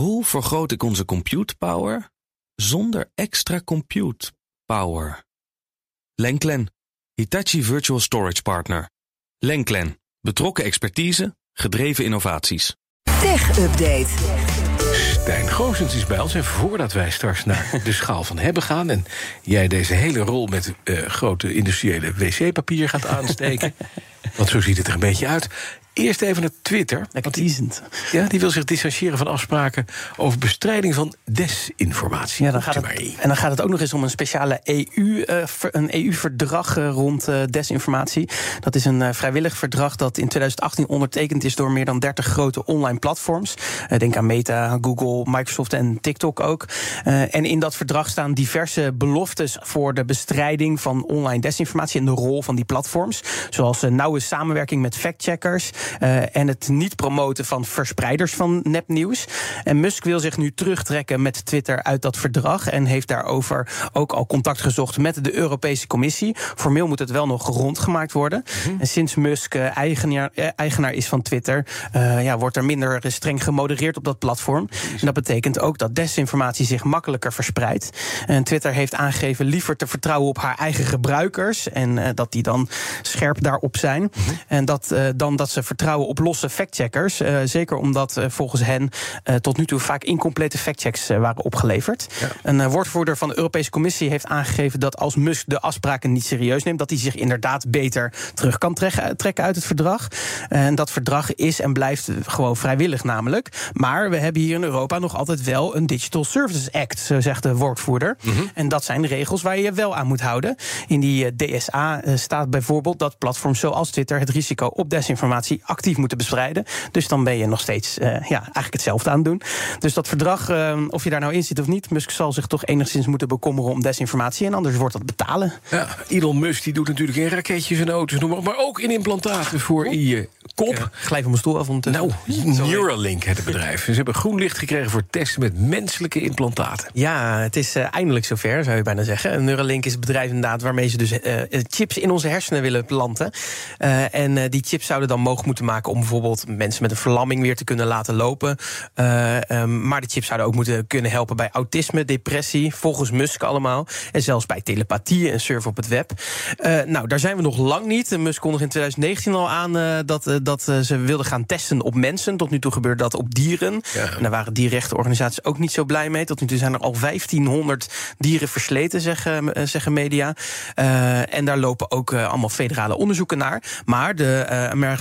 Hoe vergroot ik onze compute power zonder extra compute power? Lenklen, Hitachi Virtual Storage Partner. Lenklen, betrokken expertise, gedreven innovaties. Tech Update. Stijn Goosens is bij ons. En voordat wij straks naar de schaal van hebben gaan... en jij deze hele rol met uh, grote industriële wc-papier gaat aansteken... want zo ziet het er een beetje uit... Eerst even naar Twitter. Lekker teasend. Ja, die wil zich distancieren van afspraken over bestrijding van desinformatie. Ja, dan gaat het, en dan gaat het ook nog eens om een speciale EU, uh, een EU-verdrag uh, rond uh, desinformatie. Dat is een vrijwillig verdrag dat in 2018 ondertekend is door meer dan 30 grote online platforms. denk aan Meta, Google, Microsoft en TikTok ook. en in dat verdrag staan diverse beloftes voor de bestrijding van online desinformatie en de rol van die platforms. Zoals nauwe samenwerking met factcheckers. Uh, en het niet promoten van verspreiders van nepnieuws. En Musk wil zich nu terugtrekken met Twitter uit dat verdrag. En heeft daarover ook al contact gezocht met de Europese Commissie. Formeel moet het wel nog rondgemaakt worden. En sinds Musk uh, eigenaar, uh, eigenaar, is van Twitter, ja, wordt er minder streng gemodereerd op dat platform. En dat betekent ook dat desinformatie zich makkelijker verspreidt. En Twitter heeft aangegeven liever te vertrouwen op haar eigen gebruikers. En dat die dan scherp daarop zijn. Mm -hmm. En dat, dan dat ze vertrouwen op losse factcheckers. Uh, zeker omdat uh, volgens hen uh, tot nu toe vaak incomplete factchecks waren opgeleverd. Ja. Een woordvoerder van de Europese Commissie heeft aangegeven dat als Musk de afspraken niet serieus neemt, dat hij zich inderdaad beter terug kan trekken uit het verdrag. En dat verdrag is en blijft gewoon vrijwillig namelijk. Maar we hebben hier in Europa nog altijd wel een Digital Services Act, zo zegt de woordvoerder. Mm -hmm. En dat zijn regels waar je je wel aan moet houden. In die DSA staat bijvoorbeeld dat platforms zoals Twitter het risico op desinformatie actief moeten bestrijden. Dus dan ben je nog steeds uh, ja, eigenlijk hetzelfde aan het doen. Dus dat verdrag, uh, of je daar nou in zit of niet, Musk zal zich toch enigszins moeten bekommeren om desinformatie. En anders wordt dat betalen. Ja, Elon Musk die doet natuurlijk in raketjes en auto's, noem maar, maar ook in implantaten voor oh. je kop. Ja, glijf van mijn stoel af Nou, Neuralink, het bedrijf. Ze hebben groen licht gekregen voor testen met menselijke implantaten. Ja, het is uh, eindelijk zover, zou je bijna zeggen. Neuralink is het bedrijf inderdaad waarmee ze dus chips in onze hersenen willen planten. en die chips zouden dan mogen moeten maken om bijvoorbeeld mensen met een verlamming weer te kunnen laten lopen. Uh, um, maar de chips zouden ook moeten kunnen helpen bij autisme, depressie, volgens Musk allemaal. En zelfs bij telepathie en surfen op het web. Uh, nou, daar zijn we nog lang niet. Musk kondigde in 2019 al aan uh, dat, dat ze wilden gaan testen op mensen. Tot nu toe gebeurde dat op dieren. Ja. En daar waren dierrechtenorganisaties ook niet zo blij mee. Tot nu toe zijn er al 1500 dieren versleten, zeggen, zeggen media. en daar lopen ook allemaal federale onderzoeken naar. Maar de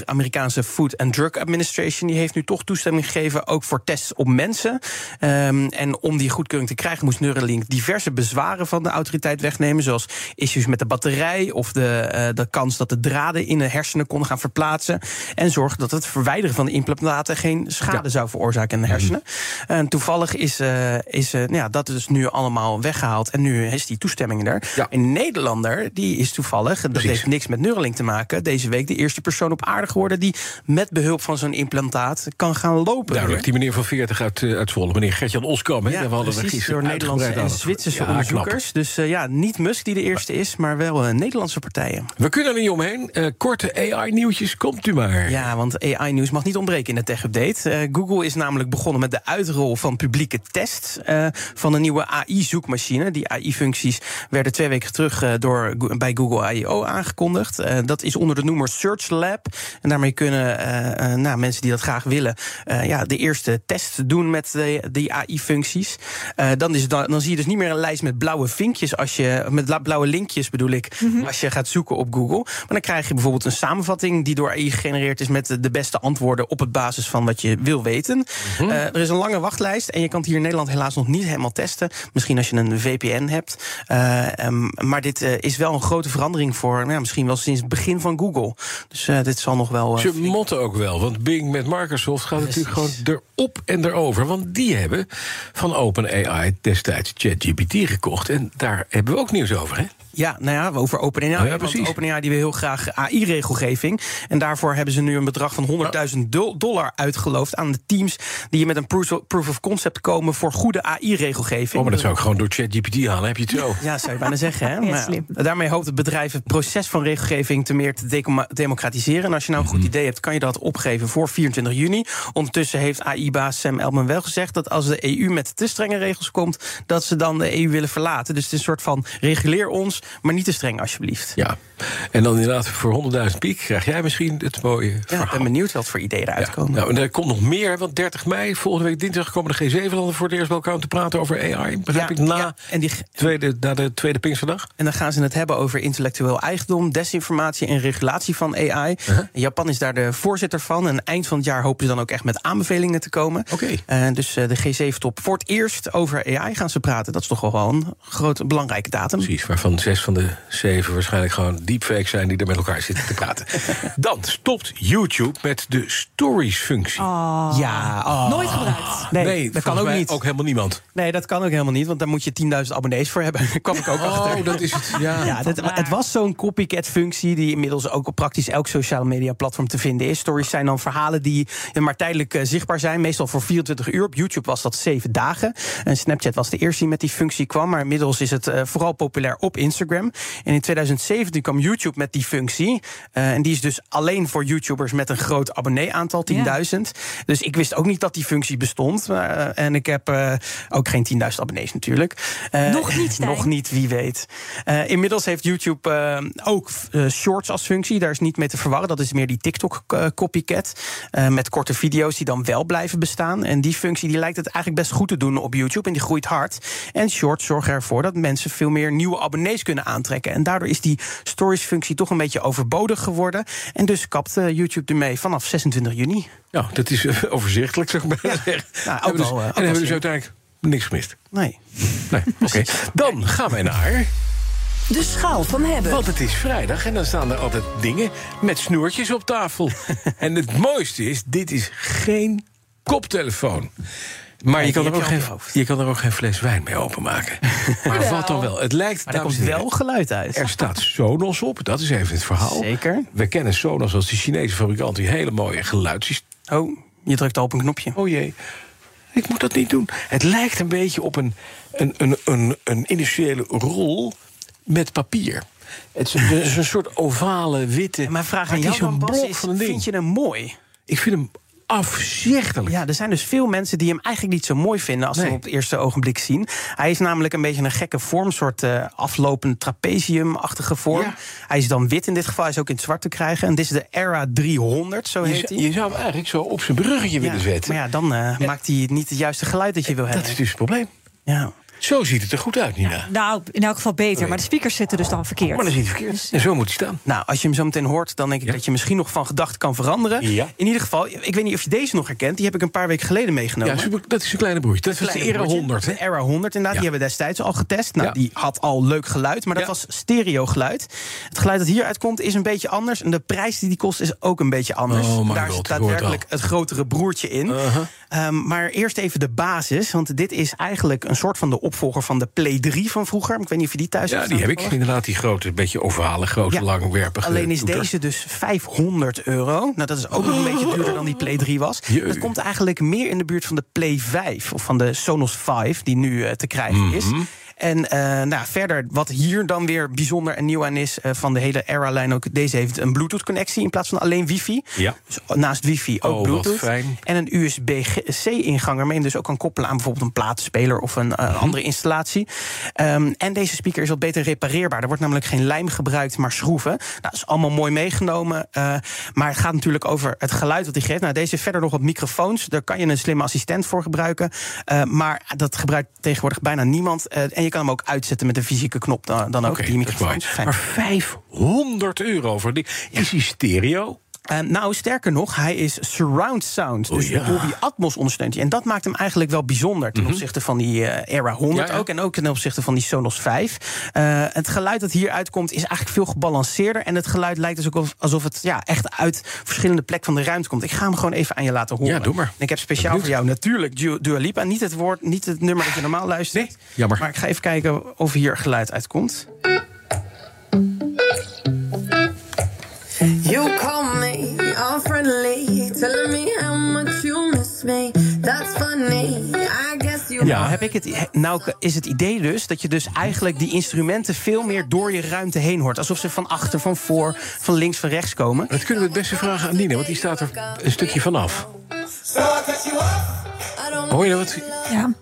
Amerikaanse Food and Drug Administration die heeft nu toch toestemming gegeven, ook voor tests op mensen. Um, en om die goedkeuring te krijgen, moest Neuralink diverse bezwaren van de autoriteit wegnemen, zoals issues met de batterij of de, uh, de kans dat de draden in de hersenen konden gaan verplaatsen. En zorgen dat het verwijderen van de implantaten geen schade ja. zou veroorzaken in de hersenen. Mm. En toevallig is, uh, is uh, ja, dat is nu allemaal weggehaald en nu is die toestemming er. Ja. Een Nederlander, die is toevallig, dat heeft niks met Neuralink te maken, deze week de eerste persoon op aarde geworden die met behulp van zo'n implantaat kan gaan lopen. Duidelijk, die meneer van 40 uit, uh, uit Zwolle, meneer Gertjan Oskam. Ja, we hadden precies, door Nederlandse en Zwitserse ja, onderzoekers. Knap. Dus uh, ja, niet Musk die de eerste is, maar wel uh, Nederlandse partijen. We kunnen er niet omheen. Uh, korte AI-nieuwtjes, komt u maar. Ja, want AI-nieuws mag niet ontbreken in de tech-update. Google is namelijk begonnen met de uitrol van publieke tests... van een nieuwe AI-zoekmachine. Die AI-functies werden twee weken terug door, bij Google I.O. aangekondigd. dat is onder de noemer Search Lab. En daarmee kunnen uh, nou, mensen die dat graag willen, uh, ja, de eerste test doen met de, die AI-functies. Uh, dan, is dan, dan zie je dus niet meer een lijst met blauwe vinkjes als je met blauwe linkjes bedoel ik, mm -hmm. als je gaat zoeken op Google. Maar dan krijg je bijvoorbeeld een samenvatting die door AI gegenereerd is met de, beste antwoorden op het basis van wat je wil weten. Mm -hmm. er is een lange wachtlijst en je kan het hier in Nederland helaas nog niet helemaal testen. Misschien als je een VPN hebt. Um, maar dit is wel een grote verandering voor nou, misschien wel sinds het begin van Google. Dus dit zal nog wel. Ze motten ook wel, want Bing met Microsoft gaat Precies. natuurlijk gewoon erop en erover. Want die hebben van OpenAI destijds ChatGPT gekocht. En daar hebben we ook nieuws over, hè? Ja, nou ja, over OpenAI. Oh ja, precies. OpenAI die wil heel graag AI-regelgeving. En daarvoor hebben ze nu een bedrag van 100.000 do- dollar uitgeloofd aan de teams die met een proof of, concept komen voor goede AI-regelgeving. Oh, maar dat zou ik gewoon door ChatGPT halen. Heb je het zo? Ja, zou je bijna zeggen. Hè? Maar daarmee hoopt het bedrijf het proces van regelgeving te meer te democratiseren. En als je nou een goed idee hebt, kan je dat opgeven voor 24 juni. Ondertussen heeft AI-baas Sam Altman wel gezegd dat als de EU met te strenge regels komt, dat ze dan de EU willen verlaten. Dus het is een soort van reguleer ons, maar niet te streng alsjeblieft. Ja. En dan inderdaad voor 100.000 piek krijg jij misschien het mooie Ja, ik ben benieuwd wat voor ideeën eruit Ja. komen. Nou, en er komt nog meer, want 30 mei, volgende week dinsdag... komen de G7-landen voor het eerst bij elkaar om te praten over AI. Begrijp Ja, ik, na, ja, en, die, tweede, na de tweede Pinksterdag? en dan gaan ze het hebben over intellectueel eigendom, desinformatie en regulatie van AI. Uh-huh. Japan is daar de voorzitter van. En eind van het jaar hopen ze dan ook echt met aanbevelingen te komen. Oké. Eh, dus eh, de G7-top voor het eerst over AI gaan ze praten. Dat is toch wel een grote, belangrijke datum. Precies, waarvan zes van de zeven waarschijnlijk gewoon deepfakes zijn... die er met elkaar zitten te praten. Dan stopt YouTube met de stories-functie. Oh, Ja, oh. Nooit gebruikt. Nee, dat kan ook mij niet. ook helemaal niemand. Nee, dat kan ook helemaal niet, want daar moet je 10.000 abonnees voor hebben. Daar kwam ik ook achter. Oh, dat is het. Ja. Ja, Vandaar. het was zo'n copycat-functie die inmiddels ook op praktisch elk sociale media platform te vinden is. Stories zijn dan verhalen die maar tijdelijk eh, zichtbaar zijn, meestal voor 24 uur. Op YouTube was dat 7 dagen. En Snapchat was de eerste die met die functie kwam, maar inmiddels is het eh, vooral populair op Instagram. En in 2017 kwam YouTube met die functie. Eh, en die is dus alleen voor YouTubers met een groot abonnee-aantal, 10.000. Dus ik wist ook niet dat die functie bestond. Eh, en ik heb eh, ook geen 10.000 abonnees natuurlijk. Nog niet, Stijn. Nog niet, wie weet. Inmiddels heeft YouTube ook shorts als functie. Daar is niet mee te verwarren. Dat is meer die TikTok-copycat. met korte video's die dan wel blijven bestaan. En die functie die lijkt het eigenlijk best goed te doen op YouTube. En die groeit hard. En shorts zorgen ervoor dat mensen veel meer nieuwe abonnees kunnen aantrekken. En daardoor is die stories-functie toch een beetje overbodig geworden. En dus kapt eh, YouTube ermee vanaf 26 juni. Nou, dat is eh, overzichtelijk, zou ik bijna zeggen. Nou, ook Hebben we dus- eh, en hebben we dus uiteindelijk niks gemist. Nee. Nee, oké. Dan gaan wij naar... De schaal van hebben. Want het is vrijdag en dan staan er altijd dingen met snoertjes op tafel. en het mooiste is, dit is geen koptelefoon. Maar je kan, er ook geen, je hoofd. je kan er ook geen fles wijn mee openmaken. maar wat dan wel? Het lijkt, Maar er komt wel geluid uit. Er staat Sonos op, dat is even het verhaal. Zeker. We kennen Sonos als die Chinese fabrikant die hele mooie geluidssysteem. Oh, je drukt al op een knopje. Oh jee, ik moet dat niet doen. Het lijkt een beetje op een, een, een, een, een industriële rol met papier. Het is een, het is een soort ovale, witte... Mijn vraag maar aan jou zo'n Bas, blok is, van een ding. vind je hem mooi? Ik vind hem afzichtelijk. Ja, er zijn dus veel mensen die hem eigenlijk niet zo mooi vinden als ze hem op het eerste ogenblik zien. Hij is namelijk een beetje een gekke vorm, soort eh, aflopend trapezium-achtige vorm. Ja. Hij is dan wit in dit geval, hij is ook in het zwart te krijgen. En dit is de Era 300, zo Je, heet hij. je zou hem eigenlijk zo op zijn bruggetje willen zetten. maar ja, dan eh, maakt hij niet het juiste geluid dat je wil dat hebben. is dus het probleem. Ja. Zo ziet het er goed uit, Nina. Nou, in elk geval beter. Maar de speakers zitten dus dan verkeerd. Maar dan ziet het verkeerd. En zo moet hij staan. Nou, als je hem zo meteen hoort, dan denk ik Ja. dat je misschien nog van gedachten kan veranderen. Ja. In ieder geval, ik weet niet of je deze nog herkent. Die heb ik een paar weken geleden meegenomen. Ja, super, dat is een kleine broertje. Dat is de Kleine Era broertje. 100. Hè? De Era 100 inderdaad, Ja. die hebben we destijds al getest. Nou, Ja. die had al leuk geluid, maar dat Ja. was stereo geluid. Het geluid dat hieruit komt is een beetje anders. En de prijs die die kost is ook een beetje anders. Oh Daar God, het daadwerkelijk het grotere broertje in. Uh-huh. Ehm, maar eerst even de basis, want dit is eigenlijk een soort van de opvolger van de Play 3 van vroeger. Ik weet niet of je die thuis Ja, hebt die staan heb ik. Inderdaad, die grote, beetje ovale, grote, Ja. langwerpige Alleen is toeter. deze dus 500 euro. Nou, dat is ook nog een beetje duurder dan die Play 3 was. Dat komt eigenlijk meer in de buurt van de Play 5 of van de Sonos 5 die nu eh, te krijgen is. En eh, nou, verder, wat hier dan weer bijzonder en nieuw aan is eh, van de hele Era-lijn ook, deze heeft een Bluetooth-connectie in plaats van alleen wifi. Ja. Dus naast wifi ook Oh, Bluetooth. fijn. En een USB-C-ingang waarmee je dus ook kan koppelen aan bijvoorbeeld een platenspeler of een eh, andere installatie. Ehm, en deze speaker is wat beter repareerbaar. Er wordt namelijk geen lijm gebruikt, maar schroeven. Nou, dat is allemaal mooi meegenomen. maar het gaat natuurlijk over het geluid dat hij geeft. Nou, deze heeft verder nog wat microfoons. Daar kan je een slimme assistent voor gebruiken. Maar dat gebruikt tegenwoordig bijna niemand. En je kan hem ook uitzetten met een fysieke knop dan, dan ook. Oké, die. Fijn. Maar 500 euro voor die. Is die stereo? Eh, nou, sterker nog, hij is surround sound. Oh, dus ja. Dolby Atmos ondersteunt hij. En dat maakt hem eigenlijk wel bijzonder ten opzichte van die eh, Era 100 Mhm. Ja, ja. ook. En ook ten opzichte van die Sonos 5. Eh, het geluid dat hier uitkomt is eigenlijk veel gebalanceerder. En het geluid lijkt dus ook of- alsof het ja, echt uit verschillende plekken van de ruimte komt. Ik ga hem gewoon even aan je laten horen. Ja, doe maar. En ik heb speciaal Benieuwd. voor jou natuurlijk Dua Dua Lipa. Niet het, woord, niet het nummer dat je normaal luistert. Nee, jammer. Maar ik ga even kijken of hier geluid uitkomt. Ja, nou heb ik het, nou is het idee dus dat je dus eigenlijk die instrumenten veel meer door je ruimte heen hoort. Alsof ze van achter, van voor, van links, van rechts komen. Dat kunnen we het beste vragen aan Nina, want die staat er een stukje vanaf. Hoor je dat? Ja.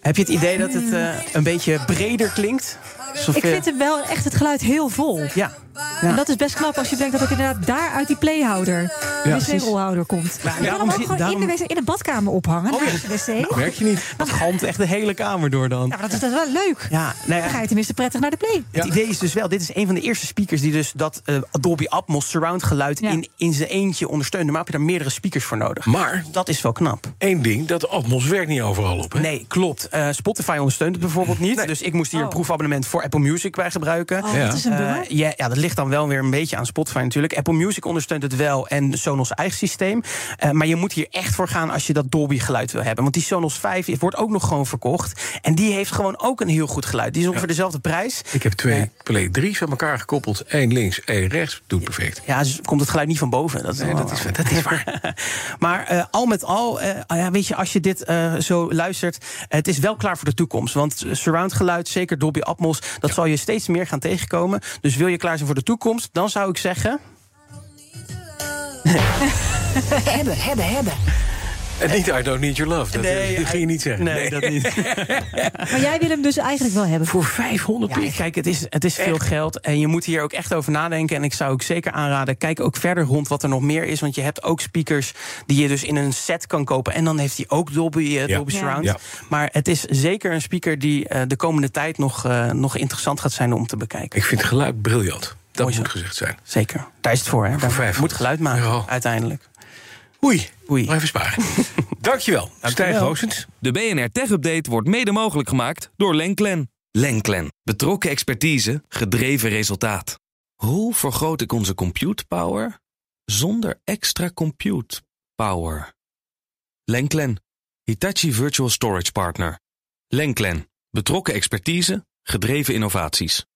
Heb je het idee dat het uh, een beetje breder klinkt? Alsof ik vind het wel echt het geluid heel vol. Ja. Ja. En dat is best knap als je denkt dat het inderdaad daar uit die playhouder, ja, wc-rolhouder komt. Ja, je kan hem ook gewoon daarom... in, de wc, in de badkamer ophangen, oh, naast de wc. Nou, merk je niet. Dat galmt echt de hele kamer door dan. Ja, maar dat is, dat wel leuk. Ja, nou Dan ga je tenminste prettig naar de play. Het idee is dus wel, dit is een van de eerste speakers... die dus dat uh, Dolby Atmos surround geluid in, in zijn eentje ondersteunt. Normaal heb je daar meerdere speakers voor nodig. Maar dat is wel knap. Eén ding, dat Atmos werkt niet overal op. Hè? Nee, klopt. Uh, Spotify ondersteunt het bijvoorbeeld niet. Nee. Dus ik moest hier oh. een proefabonnement voor Apple Music bij gebruiken. Oh, dat is een uh, ja, ja, dat ligt dan wel weer een beetje aan Spotify natuurlijk. Apple Music ondersteunt het wel en Sonos eigen systeem. Uh, maar je moet hier echt voor gaan als je dat Dolby geluid wil hebben. Want die Sonos 5 wordt ook nog gewoon verkocht. En die heeft gewoon ook een heel goed geluid. Die is ongeveer ja. dezelfde prijs. Ik heb twee uh, Play 3's aan elkaar gekoppeld. Eén links, één rechts. Doet perfect. Ja, dus komt het geluid niet van boven. Dat is, nee, dat is, dat is waar. maar uh, al met al, ja, weet je, als je dit zo luistert... het is wel klaar voor de toekomst. Want surround geluid, zeker Dolby Atmos... dat ja. zal je steeds meer gaan tegenkomen. Dus wil je klaar zijn voor de toekomst... dan zou ik zeggen... hebben, hebben, hebben. En niet I don't need your love. Dat, nee, dat ging je niet zeggen. Nee, nee. dat niet. maar jij wil hem dus eigenlijk wel hebben. Voor 500 ja, Kijk, het is, het is veel geld. En je moet hier ook echt over nadenken. En ik zou ook zeker aanraden, kijk ook verder rond wat er nog meer is. Want je hebt ook speakers die je dus in een set kan kopen. En dan heeft hij ook Dolby, uh, Dolby ja. Surround. Ja. Maar het is zeker een speaker die uh, de komende tijd nog, uh, nog interessant gaat zijn om te bekijken. Ik vind het geluid briljant. Dat Mooi moet gezegd zijn. Zeker. Daar is het voor, hè? Voor moet geluid maken, uiteindelijk. Oei. Oei. Maar even sparen. Dankjewel. Stijn Goosens. De BNR Tech Update wordt mede mogelijk gemaakt door Lenklen. Lenklen. Betrokken expertise, gedreven resultaat. Hoe vergroot ik onze compute power zonder extra compute power? Lenklen. Hitachi Virtual Storage Partner. Lenklen. Betrokken expertise, gedreven innovaties.